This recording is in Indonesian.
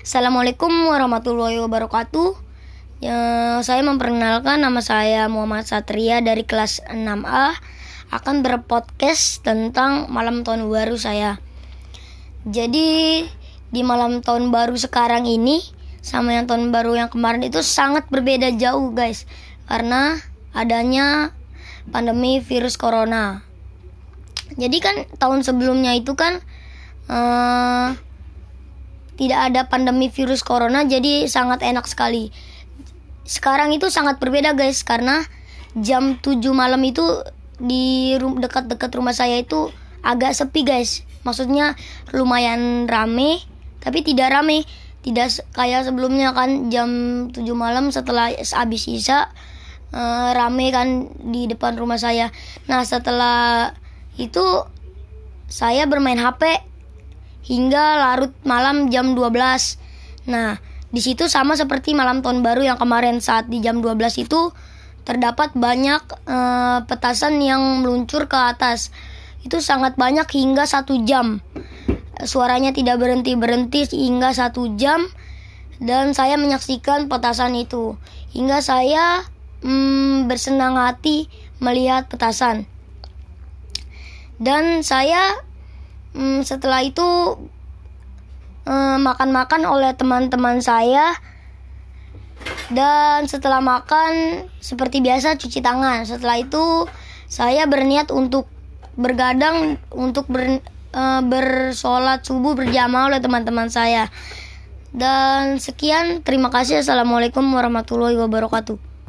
Assalamualaikum warahmatullahi wabarakatuh. Ya, saya memperkenalkan nama saya Muhammad Satria dari kelas 6A akan berpodcast tentang malam tahun baru saya. Jadi di malam tahun baru sekarang ini sama yang tahun baru yang kemarin itu sangat berbeda jauh guys karena adanya pandemi virus corona. Jadi kan tahun sebelumnya itu kan uh, tidak ada pandemi virus corona jadi sangat enak sekali. Sekarang itu sangat berbeda guys karena jam 7 malam itu di dekat-dekat rumah saya itu agak sepi guys. Maksudnya lumayan rame tapi tidak rame. Tidak kayak sebelumnya kan jam 7 malam setelah habis isya uh, rame kan di depan rumah saya. Nah, setelah itu saya bermain HP hingga larut malam jam 12. Nah, di situ sama seperti malam tahun baru yang kemarin saat di jam 12 itu terdapat banyak uh, petasan yang meluncur ke atas. Itu sangat banyak hingga satu jam. Suaranya tidak berhenti berhenti hingga satu jam dan saya menyaksikan petasan itu hingga saya hmm, bersenang hati melihat petasan. Dan saya hmm, setelah itu hmm, makan-makan hmm, oleh teman-teman saya. Dan setelah makan seperti biasa cuci tangan. Setelah itu saya berniat untuk bergadang untuk ber, uh, bersolat subuh berjamaah oleh teman-teman saya. Dan sekian terima kasih. Assalamualaikum warahmatullahi wabarakatuh